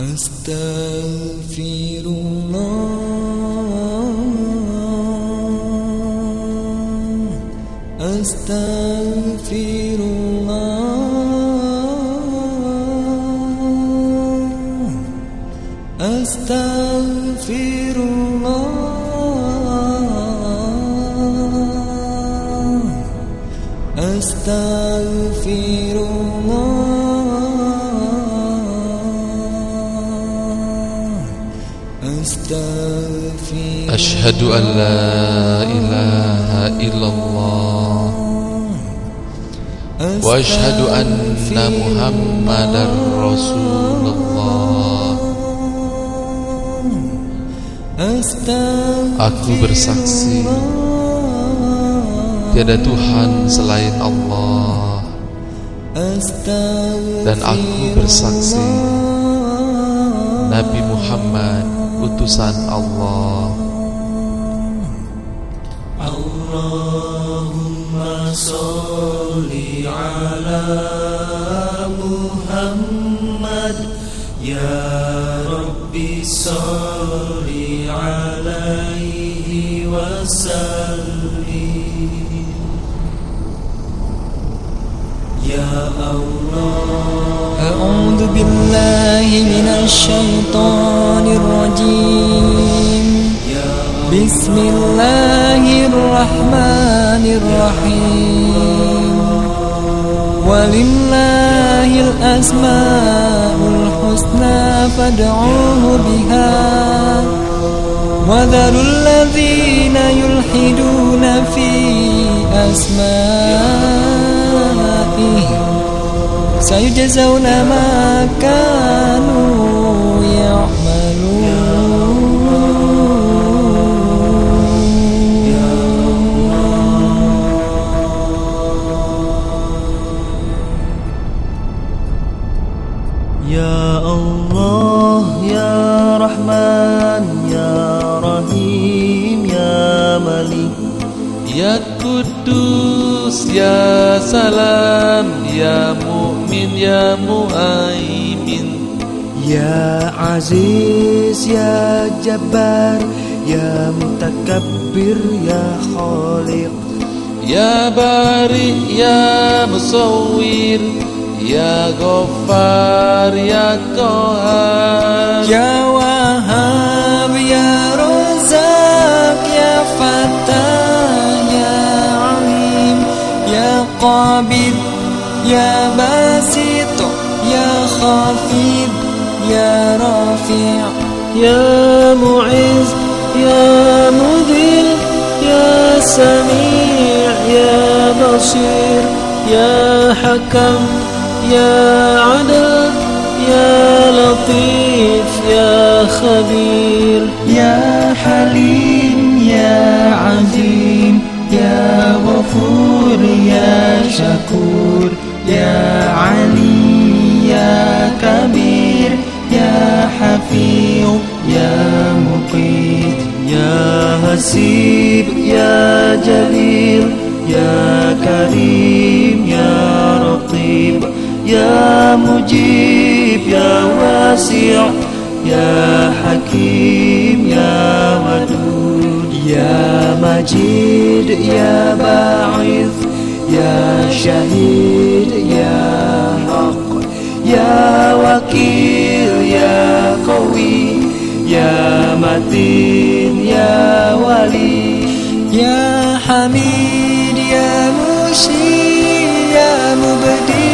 أستغفر الله. أستغفر الله. أستغفر الله. أستغفر الله أشهد أن لا إله إلا الله وأشهد أن محمدا رسول الله Aku bersaksi Tiada Tuhan selain Allah Dan aku bersaksi Nabi Muhammad utusan Allah Allahumma salli ala Muhammad Ya Rabbi salli alaihi wa sallim Ya Allah أعوذ بالله من الشيطان بسم الله الرحمن الرحيم. ولله الأسماء الحسنى فادعوه بها. وذروا الذين يلحدون في أسمائه. سيجزون ما كانوا يعملون. Ya Kudus Ya Salam Ya Mu'min Ya Mu'aimin Ya Aziz Ya jabar, Ya Mutakabbir Ya Khaliq. Ya Bari Ya musawir, Ya Ghaffar Ya Qahar Ya Wahab قابض يا باسط يا خافض يا رافع. يا معز يا مذل يا سميع يا بصير. يا حكم يا عدل يا لطيف يا خبير. يا حليم يا عظيم يا غفور. يا شكور يا علي يا كبير يا حفيظ يا مقيت يا حسيب يا جليل يا كريم يا رقيب يا مجيب يا واسع يا حكيم يا ودود يا مجيد يا باعث syahid ya haq ya wakil ya qawi ya matin ya wali ya hamid ya musyi ya mubdi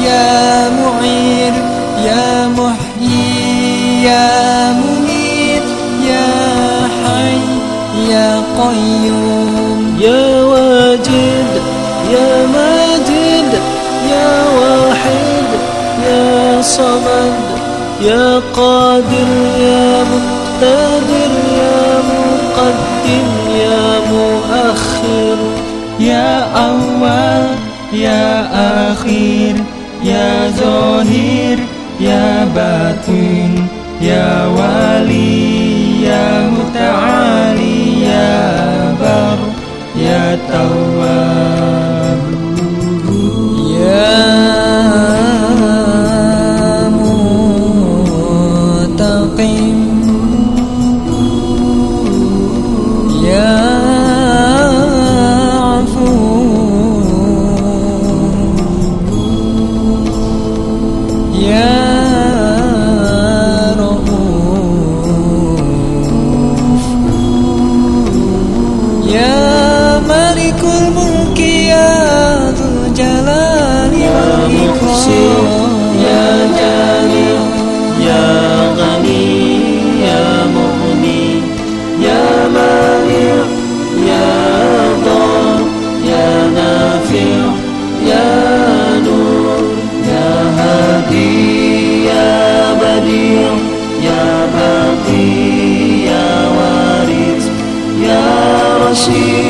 ya mu'ir ya muhyi ya mumit ya hayy ya qayyum. Ya يا صمد يا قادر يا مقتدر يا مقدم يا مؤخر يا أول يا أخير يا ظاهر يا باطن يا ولي يا متعالي يا بر يا تواب Siya jadi, ya kami, ya mumi, ya mania, ya tom, ya nafio, ya nu, ya hadi, ya badio, ya badi, ya warit, ya you.